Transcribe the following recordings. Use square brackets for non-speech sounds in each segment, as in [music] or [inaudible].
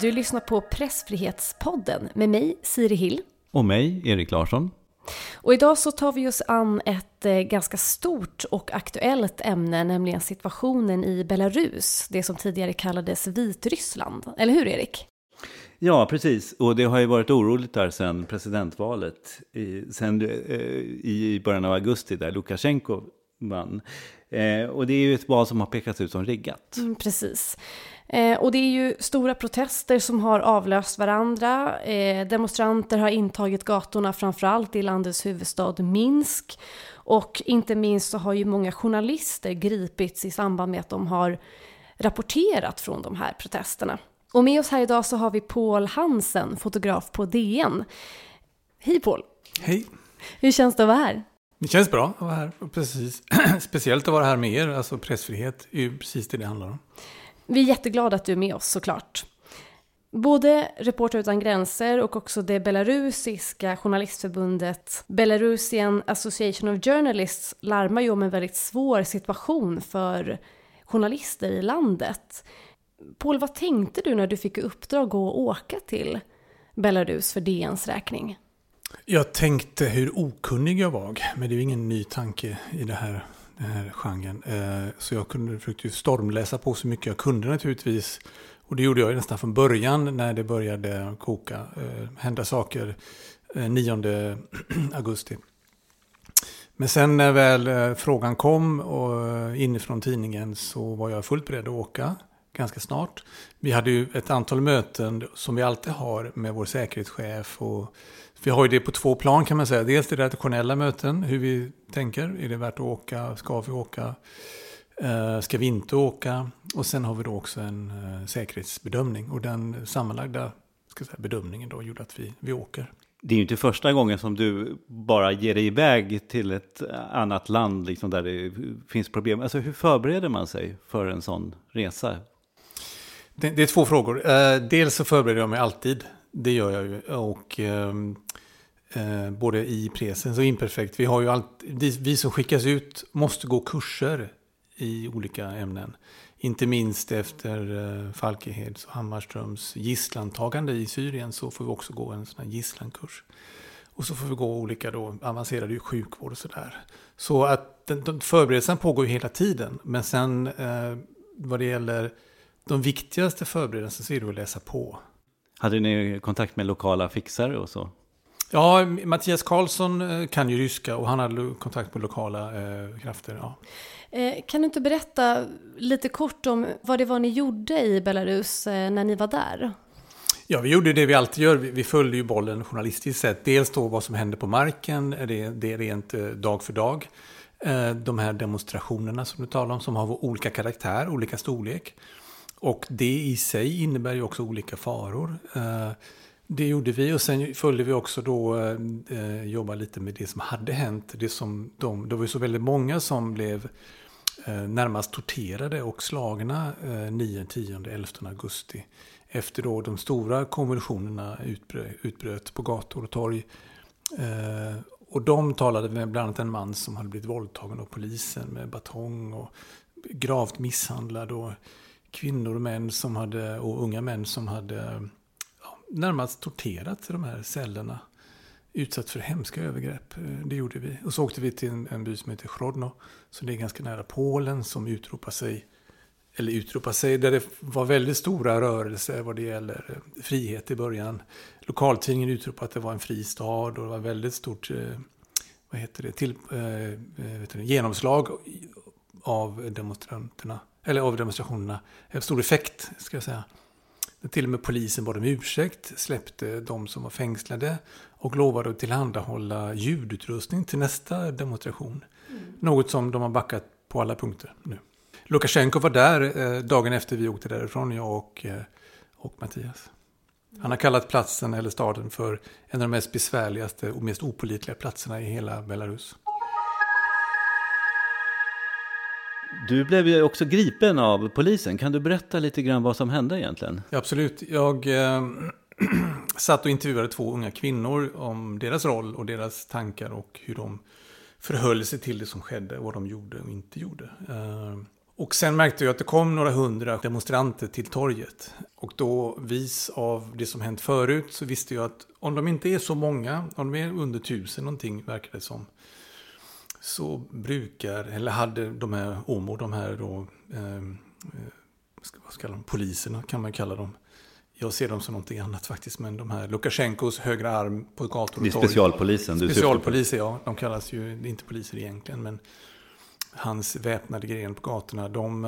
Du lyssnar på Pressfrihetspodden med mig, Siri Hill. Och mig, Erik Larsson. Och idag så tar vi oss an ett eh, ganska stort och aktuellt ämne, nämligen situationen i Belarus, det som tidigare kallades Vitryssland. Eller hur, Erik? Ja, precis. Och det har ju varit oroligt där sedan presidentvalet, i, sen, eh, i början av augusti, där Lukasjenko vann. Eh, och det är ju ett val som har pekats ut som riggat. Mm, precis. Eh, och det är ju stora protester som har avlöst varandra. Eh, demonstranter har intagit gatorna framförallt i landets huvudstad Minsk. Och inte minst så har ju många journalister gripits i samband med att de har rapporterat från de här protesterna. Och med oss här idag så har vi Paul Hansen, fotograf på DN. Hej Paul! Hej! Hur känns det att vara här? Det känns bra att vara här. Precis. [clears throat] Speciellt att vara här med er. Alltså pressfrihet är ju precis det det handlar om. Vi är jätteglada att du är med oss såklart. Både Reporter utan gränser och också det belarusiska journalistförbundet Belarusian Association of Journalists larmar ju om en väldigt svår situation för journalister i landet. Paul, vad tänkte du när du fick i uppdrag att åka till Belarus för DNs räkning? Jag tänkte hur okunnig jag var, men det är ju ingen ny tanke i det här, den här genren. Eh, så jag kunde försökte stormläsa på så mycket jag kunde naturligtvis. Och det gjorde jag nästan från början när det började koka, eh, hända saker eh, 9 [clears throat] augusti. Men sen när väl eh, frågan kom och eh, inifrån tidningen så var jag fullt beredd att åka ganska snart. Vi hade ju ett antal möten som vi alltid har med vår säkerhetschef. Och vi har ju det på två plan kan man säga. Dels det redaktionella möten, hur vi tänker. Är det värt att åka? Ska vi åka? Uh, ska vi inte åka? Och sen har vi då också en uh, säkerhetsbedömning. Och den sammanlagda ska säga, bedömningen då gjorde att vi, vi åker. Det är ju inte första gången som du bara ger dig iväg till ett annat land liksom, där det finns problem. Alltså, hur förbereder man sig för en sån resa? Det, det är två frågor. Uh, dels så förbereder jag mig alltid. Det gör jag ju. Och, ehm, eh, både i presens och imperfekt. Vi, har ju allt, vi, som skickas ut måste gå kurser i olika ämnen. Inte minst efter eh, Falkeheds och Hammarströms gisslantagande i Syrien så får vi också gå en sån här gisslankurs. Och så får vi gå olika då, avancerade sjukvård och sådär. Så att den, den förberedelsen pågår ju hela tiden. Men sen eh, vad det gäller de viktigaste förberedelserna så är det att läsa på. Hade ni kontakt med lokala fixare och så? Ja, Mattias Karlsson eh, kan ju ryska och han hade kontakt med lokala eh, krafter. Ja. Eh, kan du inte berätta lite kort om vad det var ni gjorde i Belarus eh, när ni var där? Ja, vi gjorde det vi alltid gör. Vi, följde ju bollen journalistiskt sett. Dels då vad som hände på marken, det, det är rent dag för dag. De här demonstrationerna som du talar om som har olika karaktär, olika storlek. Och det i sig innebär ju också olika faror. Det gjorde vi och sen följde vi också då eh, jobba lite med det som hade hänt. Det, som de, det var ju så väldigt många som blev eh, närmast torterade och slagna 9, 10, 11 augusti. Efter då de stora konvulsionerna utbröt, utbröt på gator och torg. Eh, och de talade med bland annat en man som hade blivit våldtagen av polisen med batong och gravt misshandlad. Och, kvinnor och män som hade, och unga män som hade närmast torterat i de här cellerna. Utsatt för hemska övergrepp. Eh, det gjorde vi. Och så åkte vi till en, en by som heter Chrodno. Så det är ganska nära Polen som utropar sig eller utropar sig, där det var väldigt stora rörelser vad det gäller eh, frihet i början. Lokaltidningen utropade att det var en fri stad och det var väldigt stort eh, vad heter det, till, vet du, genomslag av demonstranterna eller av demonstrationerna, stor effekt, ska jag säga. Till och med polisen bad om ursäkt, släppte de som var fängslade och lovade att tillhandahålla ljudutrustning till nästa demonstration. Mm. Något som de har backat på alla punkter nu. Lukasjenko var där eh, dagen efter vi åkte därifrån, jag och, eh, och Mattias. Han har kallat platsen, eller staden, för en av de mest besvärligaste och mest opolitliga platserna i hela Belarus. Du blev ju också gripen av polisen. Kan du berätta lite grann vad som hände egentligen? Ja, absolut. Jag eh, [clears throat] satt och intervjuade två unga kvinnor om deras roll och deras tankar och hur de förhöll sig till det som skedde, vad de gjorde och inte gjorde. Eh, Och sen märkte jag att det kom några hundra demonstranter till torget. Och då, vis av det som hänt förut, så visste jag att om de inte är så många, om de är under tusen någonting, verkar det som, så brukar, eller hade de här OMO, de här då, eh, vad ska de, poliserna kan man kalla dem. Jag ser dem som någonting annat faktiskt, men de här Lukasjenkos högra arm på gator och torg. Det är specialpolisen Specialpoliser, ja. De kallas ju inte poliser egentligen, men hans väpnade gren på gatorna, de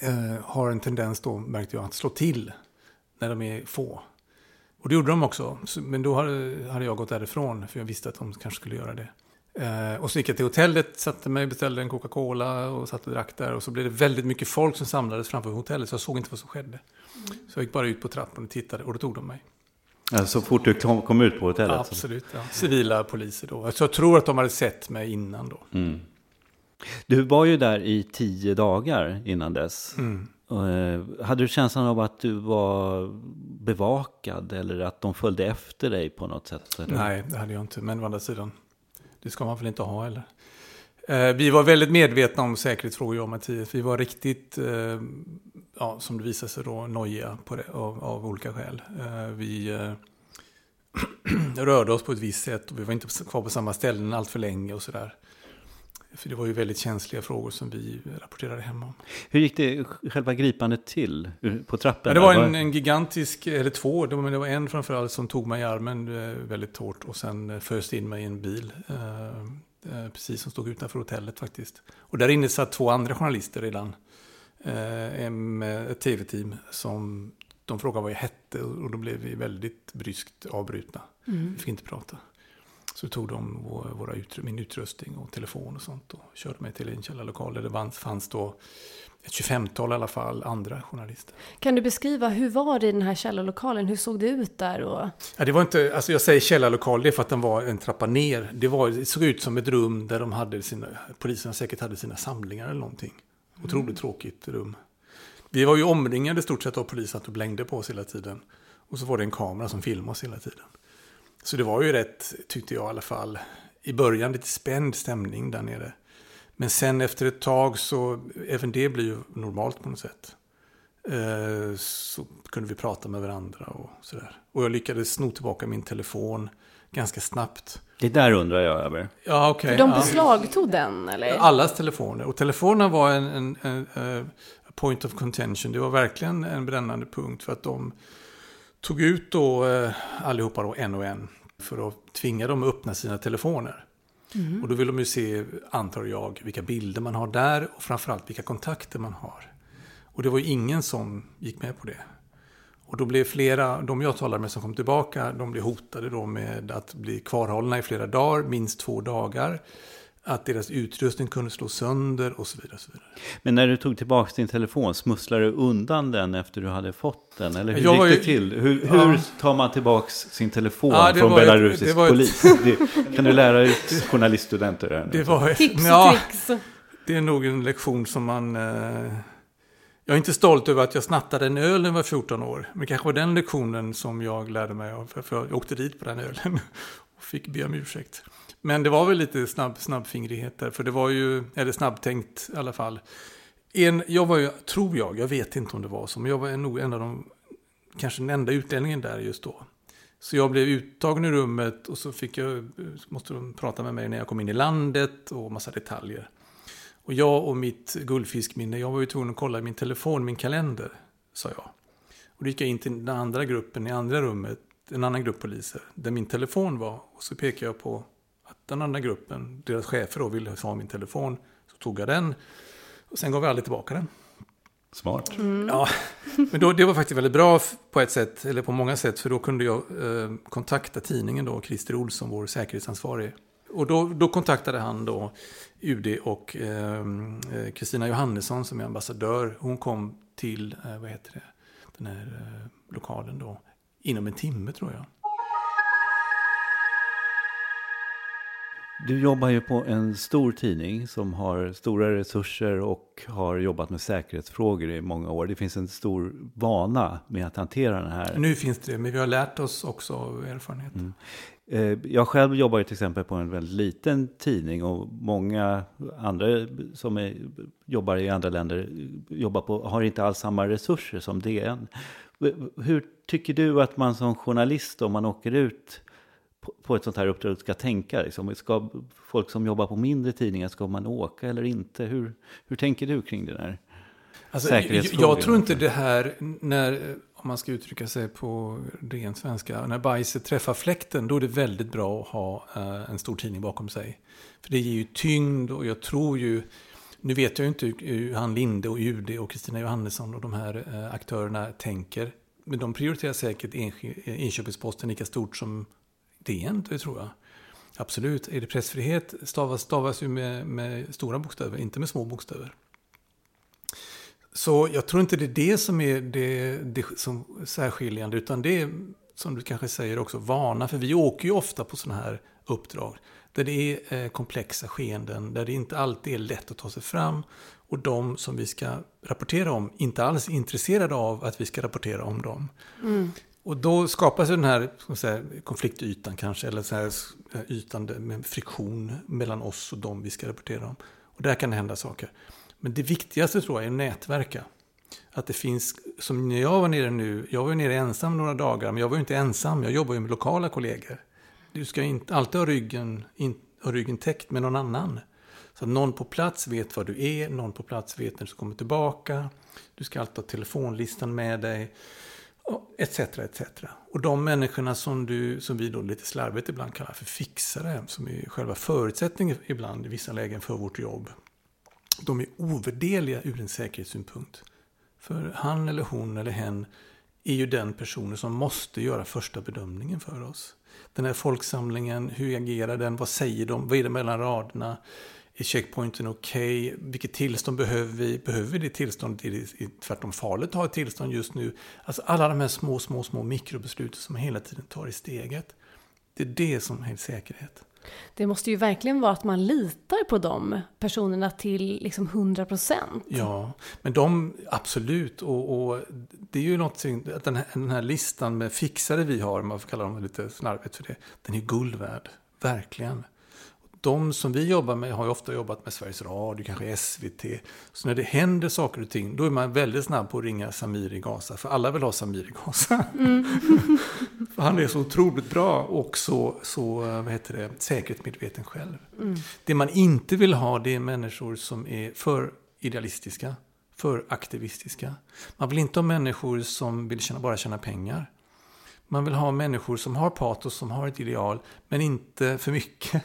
eh, har en tendens då, märkte jag, att slå till när de är få. Och det gjorde de också, men då hade jag gått därifrån, för jag visste att de kanske skulle göra det. Eh, och så gick jag till hotellet, satte mig, beställde en Coca-Cola och satt och drack där. Och så blev det väldigt mycket folk som samlades framför hotellet, så jag såg inte vad som skedde. Mm. Så jag gick bara ut på trappan och tittade, och då tog de mig. Ja, så fort du kom, kom ut på hotellet? Absolut, ja. Civila poliser då. Så jag tror att de hade sett mig innan då. Mm. Du var ju där i tio dagar innan dess. Mm. Eh, hade du känslan av att du var bevakad eller att de följde efter dig på något sätt? Eller? Nej, det hade jag inte. Men å andra sidan, det ska man väl inte ha heller. Eh, vi var väldigt medvetna om säkerhetsfrågor, jag och Mattias. Vi var riktigt, eh, ja, som det visade sig då, nojiga på det, av, av olika skäl. Eh, vi eh, [clears throat] rörde oss på ett visst sätt och vi var inte kvar på samma ställen allt för länge och sådär. För det var ju väldigt känsliga frågor som vi rapporterade hem om. Hur gick det själva gripandet till på trappen? Ja, det var en, en, gigantisk, eller två, det var, det var en framförallt som tog mig i armen eh, väldigt hårt och sen eh, föste in mig i en bil. Eh, precis som stod utanför hotellet faktiskt. Och där inne satt två andra journalister redan. med ett tv-team som de frågade vad jag hette och då blev vi väldigt bryskt avbrutna. Mm. Vi fick inte prata. Så tog de våra, min utrustning och telefon och sånt och körde mig till en källarlokal där det fanns då ett 25-tal i alla fall andra journalister. Kan du beskriva, hur var det i den här källarlokalen? Hur såg det ut där? Och... Ja, det var inte, alltså jag säger källarlokal, det är för att den var en trappa ner. Det, var, det såg ut som ett rum där de hade sina, poliserna säkert hade sina samlingar eller någonting. Otroligt mm. tråkigt rum. Vi var ju omringade i stort sett av poliser att blängde på oss hela tiden. Och så var det en kamera som filmade oss hela tiden. Så det var ju rätt, tyckte jag i alla fall, i början lite spänd stämning där nere. Men sen efter ett tag så, även det blir ju normalt på något sätt. Eh, så kunde vi prata med varandra och sådär. Och jag lyckades sno tillbaka min telefon ganska snabbt. Det där undrar jag över. Ja, okej. Okay, de beslagtog ja. den, eller? Allas telefoner. Och telefonerna var en, en, en, en, point of contention. Det var verkligen en brännande punkt för att de tog ut då eh, allihopa då en och en för att tvinga dem att öppna sina telefoner. Mm. Och då vill de ju se, antar jag, vilka bilder man har där och framförallt vilka kontakter man har. Och det var ju ingen som gick med på det. Och då blev flera, de jag talade med som kom tillbaka, de blev hotade då med att bli kvarhållna i flera dagar, minst två dagar att deras utrustning kunde slå sönder och så vidare. Och så vidare. Men när du tog tillbaka din telefon, smusslade du undan den efter du hade fått den? Eller hur jag gick det till? Hur, ja. hur, tar man tillbaka sin telefon ja, från belarusisk ett, polis? Det, kan du lära ut journaliststudenter? Här det var ett, Tips och ja, tricks. Det är nog en lektion som man... Eh, jag är inte stolt över att jag snattade en öl när jag var 14 år. Men kanske var den lektionen som jag lärde mig av. För jag åkte dit på den ölen [laughs] och fick be om ursäkt. Men det var väl lite snabb, snabbfingrighet där, för det var ju, eller snabbtänkt i alla fall. En, jag var ju, tror jag, jag vet inte om det var så, men jag var nog en av de, kanske den enda utlänningen där just då. Så jag blev uttagen i rummet och så fick jag, måste de prata med mig när jag kom in i landet och massa detaljer. Och jag och mitt guldfiskminne, jag var ju tvungen att kolla i min telefon, min kalender, sa jag. Och då gick jag in till den andra gruppen i andra rummet, en annan grupp poliser, där min telefon var. Och så pekade jag på den andra gruppen, deras chefer då, ville ha min telefon. Så tog jag den. Och sen gav jag aldrig tillbaka den. Smart. Mm. Ja, men då, det var faktiskt väldigt bra på ett sätt, eller på många sätt, för då kunde jag eh, kontakta tidningen då, Christer Olsson, vår säkerhetsansvarig. Och då, då kontaktade han då UD och ehm, eh, Kristina eh, Johannesson som är ambassadör. Hon kom till, eh, vad heter det, den här eh, lokalen då, inom en timme tror jag. Du jobbar ju på en stor tidning som har stora resurser och har jobbat med säkerhetsfrågor i många år. Det finns en stor vana med att hantera den här. Nu finns det, men vi har lärt oss också av erfarenhet. Mm. Eh, jag själv jobbar ju till exempel på en väldigt liten tidning och många andra som är, jobbar i andra länder jobbar på, har inte alls samma resurser som DN. Hur tycker du att man som journalist, om man åker ut på ett sånt här uppdrag, ska tänka? Liksom? Ska folk som jobbar på mindre tidningar, ska man åka eller inte? Hur, hur tänker du kring det där? Alltså, jag tror inte det här, när, om man ska uttrycka sig på ren svenska, när bajset träffar fläkten, då är det väldigt bra att ha uh, en stor tidning bakom sig. För det ger ju tyngd och jag tror ju, nu vet jag ju inte hur han Linde och UD och Kristina Johannesson och de här uh, aktörerna tänker. Men de prioriterar säkert inköpsposten lika stort som DN, det tror jag. Absolut, är det pressfrihet stavas, stavas ju med, med stora bokstäver, inte med små bokstäver. Så jag tror inte det är det som är det, det som särskiljande, utan det är som du kanske säger också vana. För vi åker ju ofta på sådana här uppdrag där det är eh, komplexa skeenden, där det inte alltid är lätt att ta sig fram. Och de som vi ska rapportera om inte alls är intresserade av att vi ska rapportera om dem. Mm. Och då skapas den här säga, konfliktytan kanske, eller så här ytan med friktion mellan oss och dem vi ska rapportera om. Och där kan det hända saker. Men det viktigaste tror jag är att nätverka. Att det finns, som när jag var nere nu, jag var nere ensam några dagar, men jag var ju inte ensam, jag jobbar ju med lokala kollegor. Du ska inte alltid ha ryggen, in, ha ryggen täckt med någon annan. Så att någon på plats vet var du är, någon på plats vet när du kommer tillbaka. Du ska alltid ha telefonlistan med dig. Etc, etc. Och de människorna som, du, som vi då lite slarvigt ibland kallar för fixare, som är själva förutsättningen ibland i vissa lägen för vårt jobb de är ovärderliga ur en säkerhetssynpunkt. För han eller hon eller hen är ju den personen som måste göra första bedömningen för oss. Den här folksamlingen, hur agerar den? Vad säger de? Vad är det mellan raderna? Är checkpointen okej? Okay? Vilket tillstånd behöver vi? Behöver vi det tillståndet? Är det tvärtom farligt att ha ett tillstånd just nu? Alltså alla de här små, små, små mikrobesluten som man hela tiden tar i steget. Det är det som är säkerhet. Det måste ju verkligen vara att man litar på de personerna till liksom 100 procent. Ja, men de, absolut. Och, och, det är ju någonting, att den här, den här listan med fixare vi har, om man får kalla dem lite snarvigt för det, den är guld värd. Verkligen de som vi jobbar med har ju ofta jobbat med Sveriges Radio, kanske SVT. Så när det händer saker och ting, då är man väldigt snabb på att ringa Samir i Gaza. För alla vill ha Samir i Gaza. Mm. [laughs] han är så otroligt bra och så, så vad heter det, säkerhetsmedveten själv. Mm. Det man inte vill ha, det är människor som är för idealistiska, för aktivistiska. Man vill inte ha människor som vill tjäna, bara tjäna pengar. Man vill ha människor som har patos, som har ett ideal, men inte för mycket.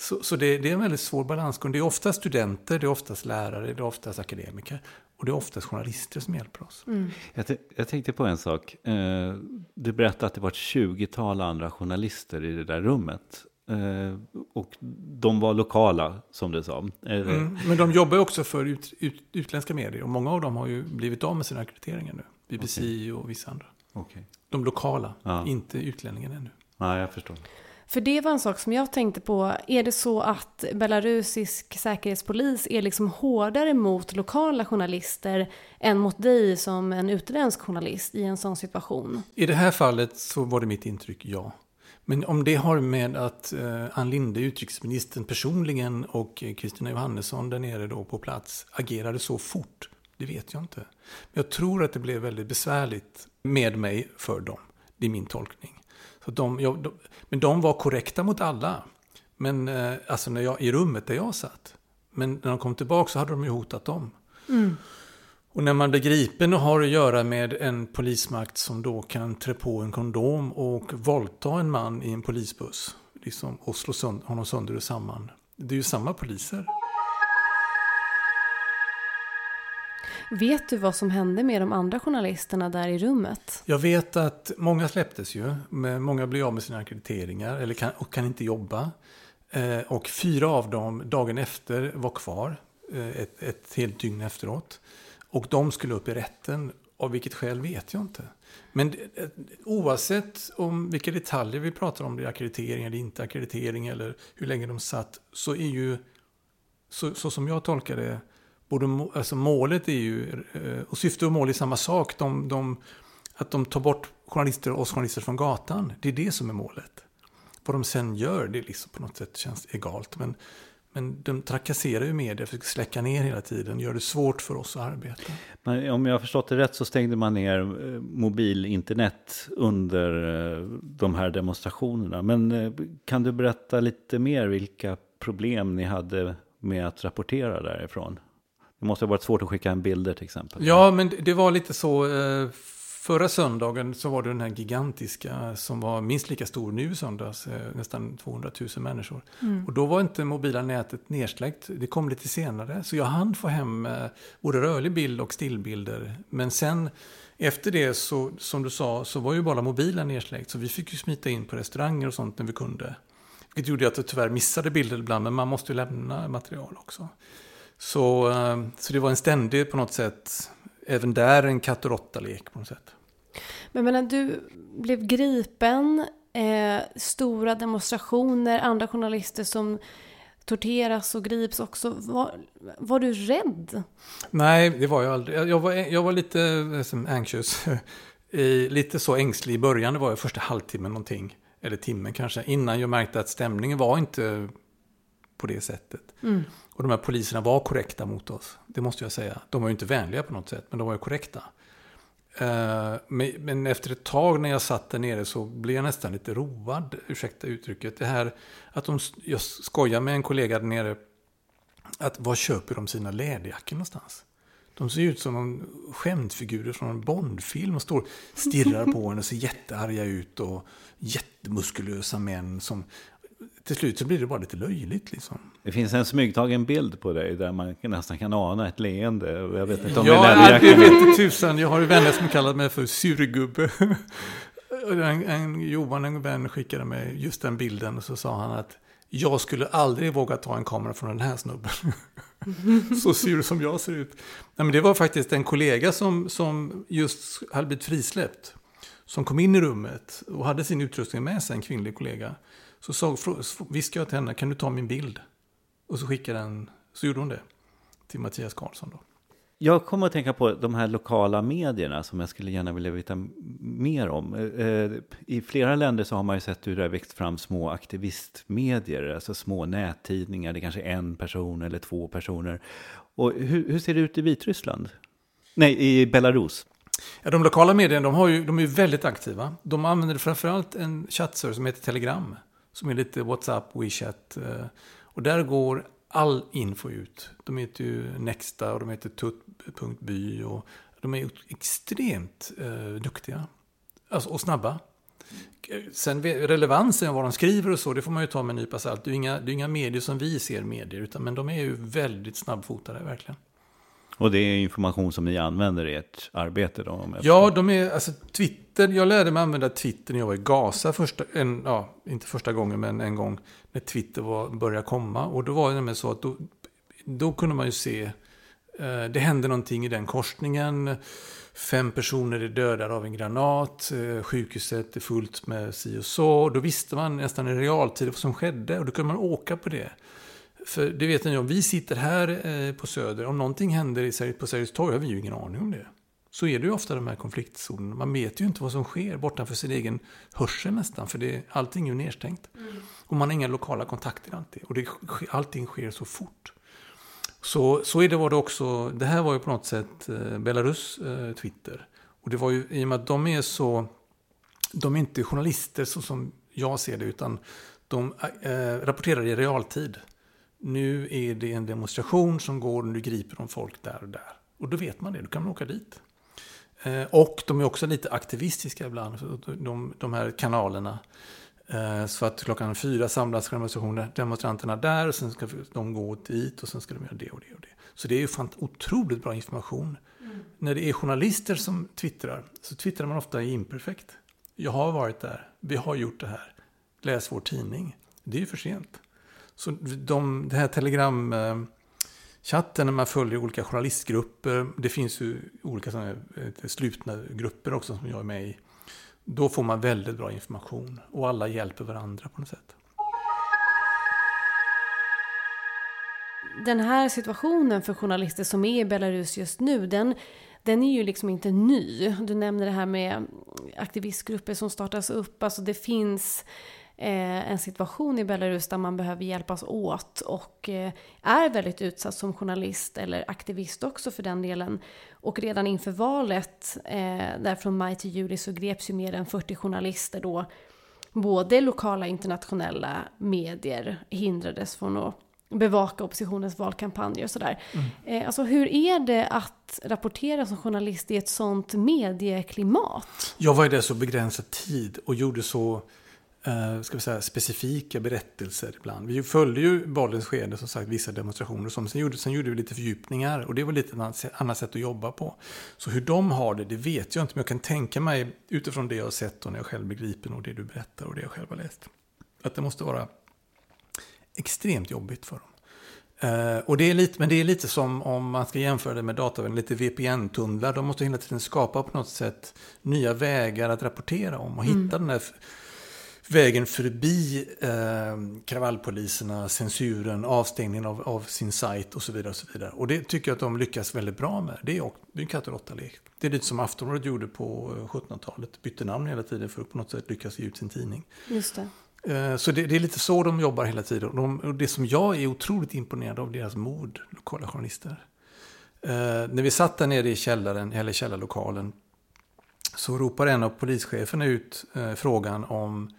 Så, så det, det, är en väldigt svår balansgång. Det är oftast studenter, det är oftast lärare, det är oftast akademiker. Och det är oftast journalister som hjälper oss. Mm. Jag, jag, tänkte på en sak. Eh, du berättade att det var ett 20-tal andra journalister i det där rummet. Eh, och de var lokala, som du sa. Mm, men de jobbar också för ut, ut, utländska medier. Och många av dem har ju blivit av med sina akkrediteringar nu. BBC okay. och vissa andra. Okay. De lokala, ja. inte utlänningen ännu. Ja, jag förstår. För det var en sak som jag tänkte på. Är det så att belarusisk säkerhetspolis är liksom hårdare mot lokala journalister än mot dig som en utländsk journalist i en sån situation? I det här fallet så var det mitt intryck, ja. Men om det har med att eh, Ann Linde, utrikesministern personligen och Kristina Johannesson där nere då på plats agerade så fort, det vet jag inte. Men jag tror att det blev väldigt besvärligt med mig för dem. Det är min tolkning. Så de, jag, de, men de var korrekta mot alla. Men eh, alltså när jag, i rummet där jag satt. Men när de kom tillbaka så hade de ju hotat dem. Mm. Och när man blir gripen och har att göra med en polismakt som då kan trä på en kondom och våldta en man i en polisbuss. Liksom, och slå sönder, honom sönder och samman. Det är ju samma poliser. Vet du vad som hände med de andra journalisterna där i rummet? Jag vet att många släpptes ju. Många blev av med sina akkrediteringar eller kan, och kan inte jobba. Eh, och fyra av dem dagen efter var kvar. Eh, ett, ett helt dygn efteråt. Och de skulle upp i rätten. Av vilket skäl vet jag inte. Men eh, oavsett om vilka detaljer vi pratar om, det är akkreditering eller inte akkreditering eller hur länge de satt, så är ju, så, så som jag tolkar det, både, alltså målet är ju, eh, och syfte och mål är samma sak. De, de, att de tar bort journalister och oss journalister från gatan. Det är det som är målet. Vad de sen gör, det liksom på något sätt känns egalt. Men, men de trakasserar ju media, försöker släcka ner hela tiden, gör det svårt för oss att arbeta. Men om jag har förstått det rätt så stängde man ner eh, mobilinternet under eh, de här demonstrationerna. Men kan du berätta lite mer vilka problem ni hade med att rapportera därifrån? Det måste ha varit svårt att skicka en bilder till exempel. Ja, men det var lite så. Förra söndagen så var det den här gigantiska som var minst lika stor nu i söndags, nästan 200 000 människor. Mm. Och då var inte mobila nätet nedsläckt, det kom lite senare. Så jag hann få hem både rörlig bild och stillbilder. Men sen efter det så, som du sa, så var ju bara mobilen nedsläckt. Så vi fick ju smita in på restauranger och sånt när vi kunde. Vilket gjorde att jag tyvärr missade bilder ibland, men man måste ju lämna material också. Så, så det var en ständig på något sätt, även där en katt och råtta-lek på något sätt. Men menar, du blev gripen, eh, stora demonstrationer, andra journalister som torteras och grips också. Var, var du rädd? Nej, det var jag aldrig. Jag var, jag var lite liksom, anxious. [laughs] lite så ängslig i början, det var jag första halvtimmen någonting. Eller timmen kanske. Innan jag märkte att stämningen var inte på det sättet. Mm. Och de här poliserna var korrekta mot oss. Det måste jag säga. De var ju inte vänliga på något sätt, men de var ju korrekta. Eh, men efter ett tag när jag satt där nere så blev jag nästan lite road, ursäkta uttrycket. Det här att de, jag skojar med en kollega där nere, att var köper de sina läderjackor någonstans? De ser ut som skämtfigurer från en Bondfilm och står stirrar på en och ser jättearga ut och jättemuskulösa män som till slut så blir det bara lite löjligt. Liksom. Det finns en smygtagen bild på dig där man nästan kan ana ett leende. Jag vet inte om ja, det är det vet tusan. Jag har ju vänner som kallar mig för surgubbe. [laughs] En, en, Johan, en vän, skickade mig just den bilden och så sa han att jag skulle aldrig våga ta en kamera från den här snubben. [laughs] så sur som jag ser ut. Nej, men det var faktiskt en kollega som, som just hade blivit frisläppt. Som kom in i rummet och hade sin utrustning med sig, en kvinnlig kollega. Så sa, viskade jag till henne, kan du ta min bild? Och så skickade den, så gjorde hon det. Till Mattias Karlsson då. Jag kommer att tänka på de här lokala medierna som jag skulle gärna vilja veta mer om. Eh, I flera länder så har man ju sett hur det har växt fram små aktivistmedier, alltså små nättidningar, det är kanske en person eller två personer. Och hur, hur ser det ut i Vitryssland? Nej, i Belarus. Ja, de lokala medierna de, har ju, de är väldigt aktiva. De använder framförallt en chattserver som heter Telegram som är lite WhatsApp, WeChat. Eh, och där går all info ut. De heter ju Nexta och de heter Tutt.by och de är extremt eh, duktiga. Alltså, och snabba. Eh, sen relevansen av vad de skriver och så, det får man ju ta med en nypa salt. Det är inga, det är inga medier som vi ser medier, utan, men de är ju väldigt snabbfotade, verkligen. Och det är information som ni använder i ert arbete då? Om ja, de är, alltså Twitter, jag lärde mig använda Twitter när jag var i Gaza första, en, ja, inte första gången, men en gång när Twitter var, började komma. Och då var det nämligen så att då, då kunde man ju se, eh, det hände någonting i den korsningen. Fem personer är dödade av en granat, eh, sjukhuset är fullt med si och så. Då visste man nästan i realtid vad som skedde och då kunde man åka på det. För det vet ni om vi sitter här eh, på Söder, om någonting händer på Sergels torg har vi ju ingen aning om det. Så är det ju ofta de här konfliktzonerna. Man vet ju inte vad som sker bortanför sin egen hörsel nästan, för det, allting är ju nedstängt. Mm. Och man har inga lokala kontakter alltid. Och det, allting sker så fort. Så, så är det var det också, det här var ju på något sätt eh, Belarus eh, Twitter. Och det var ju i och med att de är så, de är inte journalister så som jag ser det, utan de äh, rapporterar i realtid nu är det en demonstration som går och nu griper de folk där och där. Och då vet man det, då kan man åka dit. Eh, och de är också lite aktivistiska ibland, de, de här kanalerna. Eh, så att klockan fyra samlas demonstranterna där och sen ska de gå dit och sen ska de göra det och det och det. Så det är ju fan otroligt bra information. Mm. När det är journalister som twittrar så twittrar man ofta i imperfekt. Jag har varit där, vi har gjort det här, läs vår tidning. Det är ju för sent. Så de, det här telegramchatten eh, när man följer olika journalistgrupper, det finns ju olika sådana eh, slutna grupper också som jag är med i. Då får man väldigt bra information och alla hjälper varandra på något sätt. Den här situationen för journalister som är i Belarus just nu, den, den är ju liksom inte ny. Du nämner det här med aktivistgrupper som startas upp. Alltså det finns en situation i Belarus där man behöver hjälpas åt och eh, är väldigt utsatt som journalist eller aktivist också för den delen. Och redan inför valet, eh, där från maj till juli, så greps ju mer än 40 journalister då. Både lokala och internationella medier hindrades från att bevaka oppositionens valkampanjer och sådär. Mm. Eh, alltså hur är det att rapportera som journalist i ett sånt medieklimat? Jag var ju där så begränsad tid och gjorde så eh, ska vi säga, specifika berättelser ibland. Vi följde ju valens skede, som sagt, vissa demonstrationer. Som sen, gjorde, sen gjorde vi lite fördjupningar och det var lite ett annat sätt att jobba på. Så hur de har det, det vet jag inte. Men jag kan tänka mig utifrån det jag har sett och när jag själv begriper och det du berättar och det jag själv har läst. Att det måste vara extremt jobbigt för dem. Uh, och det är lite, men det är lite som om man ska jämföra det med datavärlden, lite VPN-tunnlar. De måste hela tiden skapa på något sätt nya vägar att rapportera om och mm. hitta den där vägen förbi eh, kravallpoliserna, censuren, avstängningen av, av, sin sajt och så vidare. Och så vidare. Och det tycker jag att de lyckas väldigt bra med. Det är, det är en katt och råtta-lek. Det är lite som Aftonbladet gjorde på 1700-talet. Eh, Bytte namn hela tiden för att på något sätt lyckas ge ut sin tidning. Just det. Eh, så det, det, är lite så de jobbar hela tiden. De, och det som jag är otroligt imponerad av deras mod, lokala journalister. Eh, när vi satt där nere i källaren, eller källarlokalen, så ropar en av polischeferna ut eh, frågan om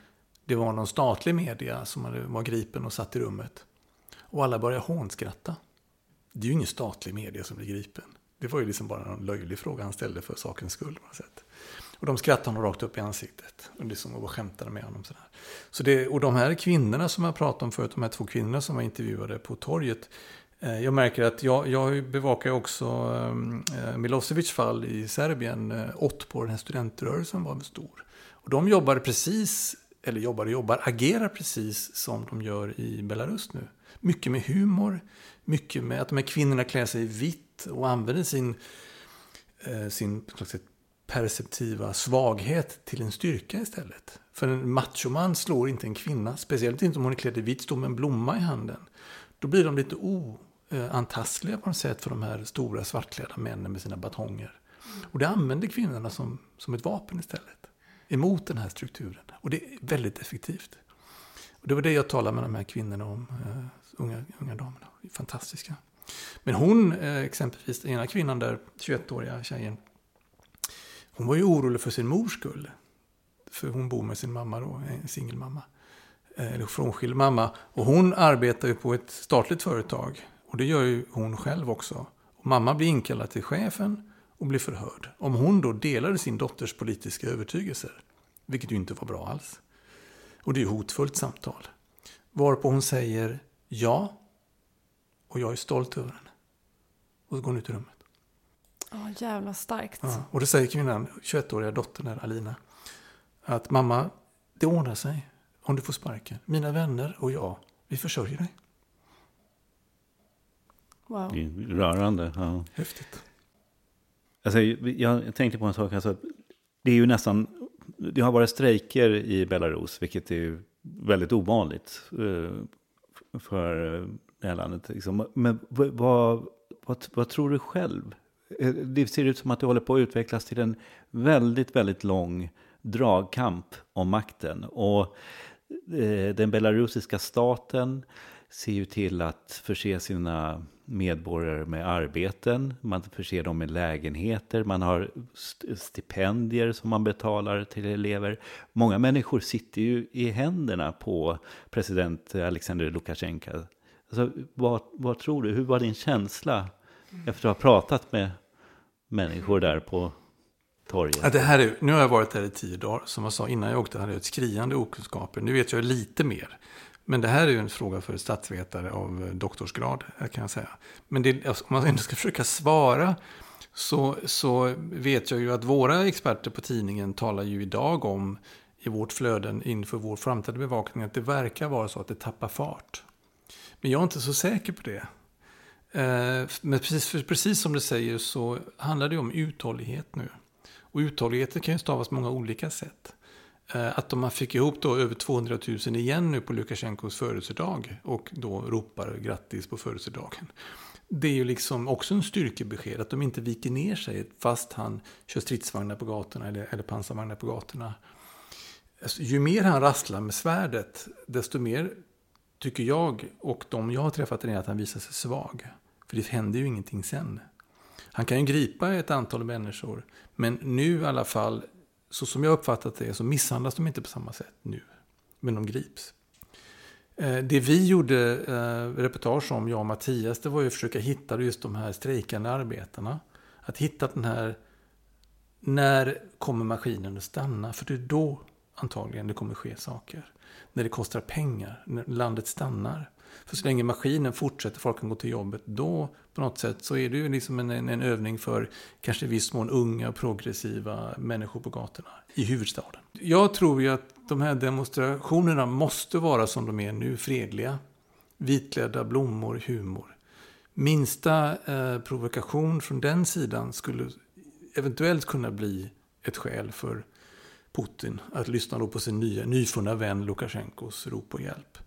det var någon statlig media som var gripen och satt i rummet. Och alla började hånskratta. Det är ju ingen statlig media som blir gripen. Det var ju liksom bara en löjlig fråga han ställde för sakens skull. På sätt. Och de skrattade honom rakt upp i ansiktet. Och liksom och skämtade med honom. Sådär. Så det, och de här kvinnorna som jag pratade om förut, de här två kvinnorna som var intervjuade på torget. Eh, jag märker att jag, jag bevakar också eh, eh, Milosevics fall i Serbien. Eh, Otpor, den här studentrörelsen var stor. Och de jobbade precis, eller jobbar och jobbar, agerar precis som de gör i Belarus nu. Mycket med humor, mycket med att de här kvinnorna klär sig i vitt och använder sin, eh, sin perceptiva svaghet till en styrka istället. För en machoman slår inte en kvinna, speciellt inte om hon är klädd i vitt, står med en blomma i handen. Då blir de lite oantastliga eh, på något sätt för de här stora svartklädda männen med sina batonger. Och det använder kvinnorna som, som ett vapen istället. Emot den här strukturen. Och det är väldigt effektivt. Och det var det jag talade med de här kvinnorna om, uh, unga, unga damerna. Fantastiska. Men hon, uh, exempelvis, den ena kvinnan där, 21-åriga tjejen, hon var ju orolig för sin mors skull. För hon bor med sin mamma då, en singelmamma. Eh, eller frånskild mamma. Och hon arbetar ju på ett statligt företag. Och det gör ju hon själv också. Och mamma blir inkallad till chefen och blir förhörd. Om hon då delade sin dotters politiska övertygelser. Vilket ju inte var bra alls. Och det är ju hotfullt samtal. Varpå hon säger ja. Och jag är stolt över henne. Och så går hon ut i rummet. Ja, oh, jävla starkt. Ja, och då säger kvinnan, 21-åriga dottern här, Alina, att mamma, det ordnar sig om du får sparken. Mina vänner och jag, vi försörjer dig. Wow. Rörande. Ja. Häftigt. Alltså, jag tänkte på en sak. Alltså, det är ju nästan, det har varit strejker i Belarus, vilket är väldigt ovanligt eh, för eh, det här landet. Liksom. Men vad, vad, vad tror du själv? Eh, det ser ut som att det håller på att utvecklas till en väldigt, väldigt lång dragkamp om makten. Och eh, den belarusiska staten ser ju till att förse sina medborgare med arbeten, man förser dem med lägenheter, man har stipendier som man betalar till elever. Många människor sitter ju i händerna på president Alexander Lukasjenko. Alltså, vad, vad tror du, hur var din känsla efter att ha pratat med människor där på torget. Ja, det här är, nu har jag varit där i tio dagar. Som jag sa innan jag åkte hade jag ett skriande okunskaper. Nu vet jag lite mer. Men det här är ju en fråga för statsvetare av doktorsgrad, kan jag säga. Men det, alltså, om man ändå ska försöka svara så, så vet jag ju att våra experter på tidningen talar ju idag om i vårt flöden inför vår framtida bevakning att det verkar vara så att det tappar fart. Men jag är inte så säker på det. Eh, men precis, precis som du säger så handlar det om uthållighet nu. Och uthålligheten kan ju stavas på många olika sätt. Eh, att de man fick ihop då över 200 000 igen nu på Lukasjenkos födelsedag och då ropar grattis på födelsedagen. Det är ju liksom också en styrkebesked att de inte viker ner sig fast han kör stridsvagnar på gatorna eller, eller pansarvagnar på gatorna. alltså, ju mer han rasslar med svärdet, desto mer tycker jag och de jag har träffat är att han visar sig svag. För det händer ju ingenting sen. Han kan ju gripa ett antal människor, men nu i alla fall, så som jag uppfattat det, så misshandlas de inte på samma sätt nu. Men de grips. Eh, det vi gjorde eh, reportage om, jag och Mattias, det var ju att försöka hitta just de här strejkande arbetarna. Att hitta den här, när kommer maskinen att stanna? För det är då antagligen det kommer ske saker. När det kostar pengar, när landet stannar. För så länge maskinen fortsätter, folk kan gå till jobbet, då på något sätt så är det ju liksom en, en, en övning för kanske i viss mån unga progressiva människor på gatorna i huvudstaden. Jag tror ju att de här demonstrationerna måste vara som de är nu, fredliga. Vitklädda blommor, humor. Minsta eh, provokation från den sidan skulle eventuellt kunna bli ett skäl för Putin att lyssna då på sin nya, nyfunna vän Lukasjenkos rop på hjälp.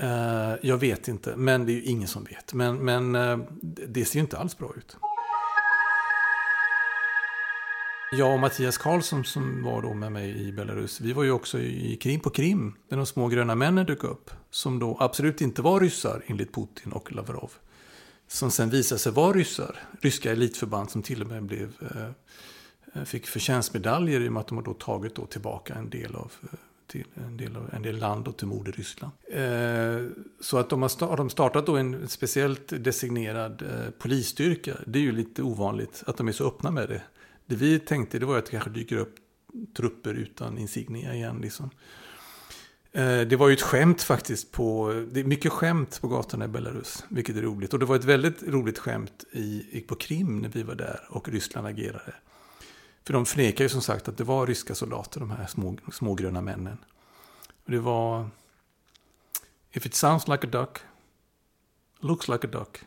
Uh, jag vet inte, men det är ju ingen som vet. Men, men uh, det ser ju inte alls bra ut. Jag och Mattias Karlsson som var då med mig i Belarus, vi var ju också i Krim på Krim, där de små gröna männen dök upp. Som då absolut inte var ryssar enligt Putin och Lavrov. Som sen visade sig vara ryssar, ryska elitförband som till och med blev, eh, eh fick förtjänstmedaljer i och med att de då tagit då tillbaka en del av till en del, av, en del land och till moderryssland. Eh, så att de har, har de startat då en speciellt designerad eh, polisstyrka. Det är ju lite ovanligt att de är så öppna med det. Det vi tänkte det var att det kanske dyker upp trupper utan insignia igen. Liksom. Eh, det var ju ett skämt faktiskt på, det är mycket skämt på gatorna i Belarus, vilket är roligt. Och det var ett väldigt roligt skämt i, på Krim när vi var där och Ryssland agerade. För de förnekar ju som sagt att det var ryska soldater, de här små, smågröna männen. Och det var... If it sounds like a duck, looks like a duck,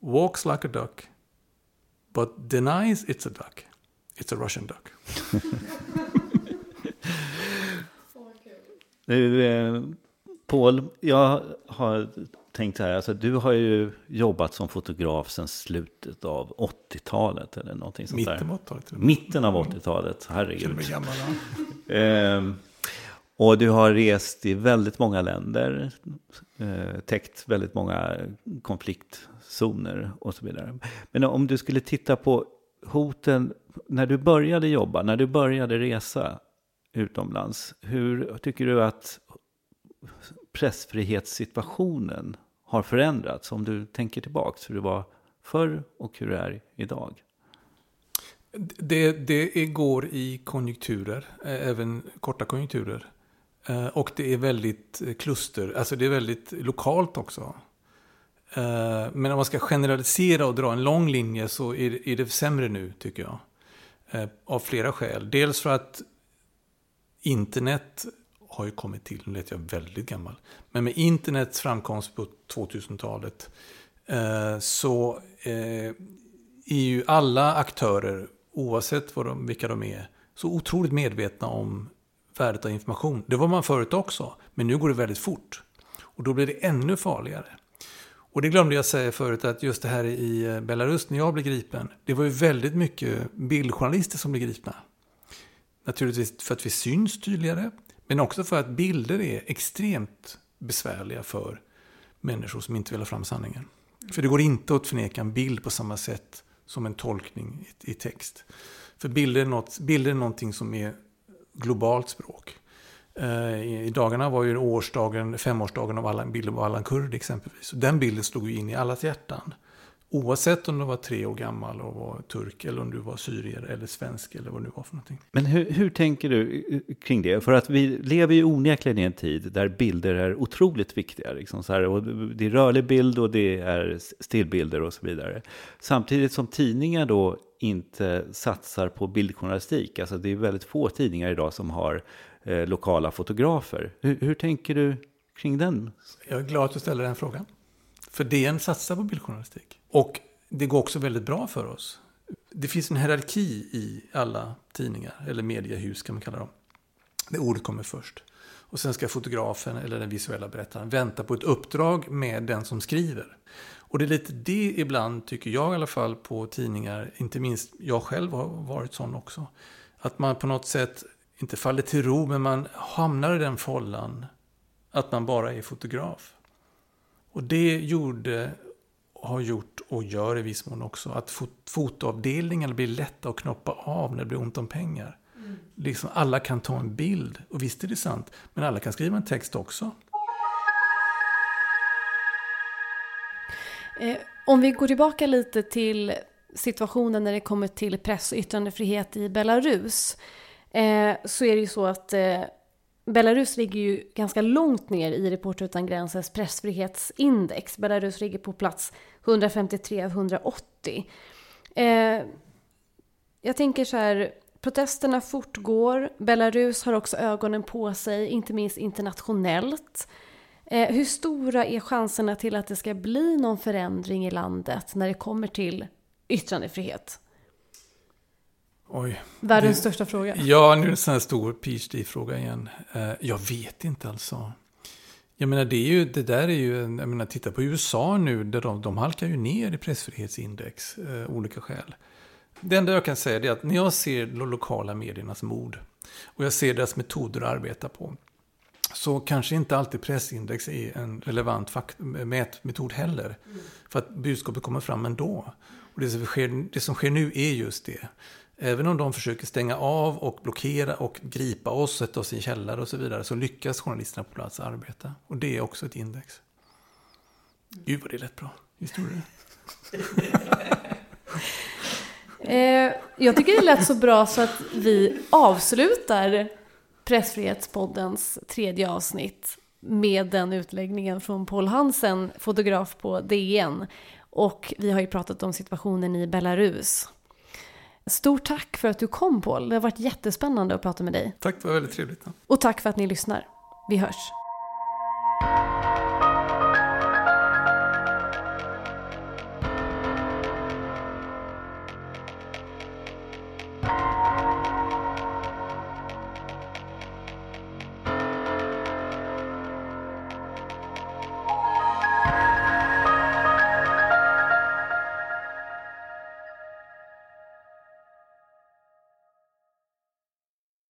walks like a duck, but denies it's a duck, it's a Russian duck. [laughs] nu, eh, Paul, jag har tänkt så här, alltså, du har ju jobbat som fotograf sedan slutet av 80-talet eller någonting sånt Mitten där. av 80-talet. Mitten av 80-talet, herregud. Gammal, ja. [laughs] eh, och du har rest i väldigt många länder, eh, täckt väldigt många konfliktzoner och så vidare. Men om du skulle titta på hoten när du började jobba, när du började resa utomlands, hur tycker du att pressfrihetssituationen har förändrats? Om du tänker tillbaka hur det var förr och hur det är idag? Det, det går i konjunkturer, eh, även korta konjunkturer. Eh, och det är väldigt eh, kluster, alltså det är väldigt lokalt också. Men om man ska generalisera och dra en lång linje så är det sämre nu, tycker jag. Av flera skäl. Dels för att internet har ju kommit till, nu lät jag väldigt gammal. Men med internets framkomst på 2000-talet eh, så eh, är ju alla aktörer, oavsett vad de, vilka de är, så otroligt medvetna om värdet av information. Det var man förut också, men nu går det väldigt fort. Och då blir det ännu farligare. Och det glömde jag säga förut att just det här i eh, Belarus när jag blev gripen, det var ju väldigt mycket bildjournalister som blev gripna. Naturligtvis för att vi syns tydligare, men också för att bilder är extremt besvärliga för människor som inte vill ha fram sanningen. För det går inte att förneka en bild på samma sätt som en tolkning i, text. För bilder är, något, bilder är någonting som är globalt språk. Eh, I dagarna var ju årsdagen, femårsdagen av Allan, bilden av Allan Kurd exempelvis. den bilden slog ju in i allas hjärtan. Oavsett om du var tre år gammal och var turk eller om du var syrier eller svensk eller vad nu var för någonting. Men hur, hur tänker du kring det? För att vi lever ju onekligen i en tid där bilder är otroligt viktiga. Liksom så här, och det är rörlig bild och det är stillbilder och så vidare. Samtidigt som tidningar då inte satsar på bildjournalistik. Alltså det är väldigt få tidningar idag som har eh, lokala fotografer. Hur, hur tänker du kring den? Jag är glad att du ställer den frågan. För DN satsar på bildjournalistik. Och det går också väldigt bra för oss. Det finns en hierarki i alla tidningar, eller mediehus kan man kalla dem. Det ordet kommer först. Och sen ska fotografen eller den visuella berättaren vänta på ett uppdrag med den som skriver. Och det är lite det ibland, tycker jag i alla fall, på tidningar, inte minst jag själv har varit sån också. Att man på något sätt inte faller till ro, men man hamnar i den follan att man bara är fotograf. Och det gjorde, har gjort och gör i viss mån också att fot fotoavdelningarna blir lätta att knoppa av när det blir ont om pengar. Mm. Liksom alla kan ta en bild, och visst är det sant, men alla kan skriva en text också. Eh, om vi går tillbaka lite till situationen när det kommer till press och yttrandefrihet i Belarus eh, så är det ju så att eh, Belarus ligger ju ganska långt ner i Reporter utan gränsens pressfrihetsindex. Belarus ligger på plats 153 av 180. Eh, jag tänker så här, protesterna fortgår. Belarus har också ögonen på sig, inte minst internationellt. Eh, hur stora är chanserna till att det ska bli någon förändring i landet när det kommer till yttrandefrihet? Oj. Världens det, största fråga. Ja, nu är det en sån här stor PhD-fråga igen. Uh, jag vet inte alltså. Jag menar, det, är ju, det där är ju, jag menar, titta på USA nu, där de, de halkar ju ner i pressfrihetsindex, uh, olika skäl. Det enda jag kan säga är att när jag ser de lokala mediernas mod och jag ser deras metoder att arbeta på, så kanske inte alltid pressindex är en relevant mätmetod heller. Mm. För att budskapet kommer fram ändå. Och det som, sker, det som sker nu är just det. Även om de försöker stänga av och blockera och gripa oss, sätta oss i en källare och så vidare, så lyckas journalisterna på plats arbeta. Och det är också ett index. Gud vad det lät bra. Visst gjorde det? [laughs] Eh, jag tycker det lät så bra så att vi avslutar Pressfrihetspoddens tredje avsnitt med den utläggningen från Paul Hansen, fotograf på DN. Och vi har ju pratat om situationen i Belarus. Stort tack för att du kom Paul. Det har varit jättespännande att prata med dig. Tack, det var väldigt trevligt. Och tack för att ni lyssnar. Vi hörs.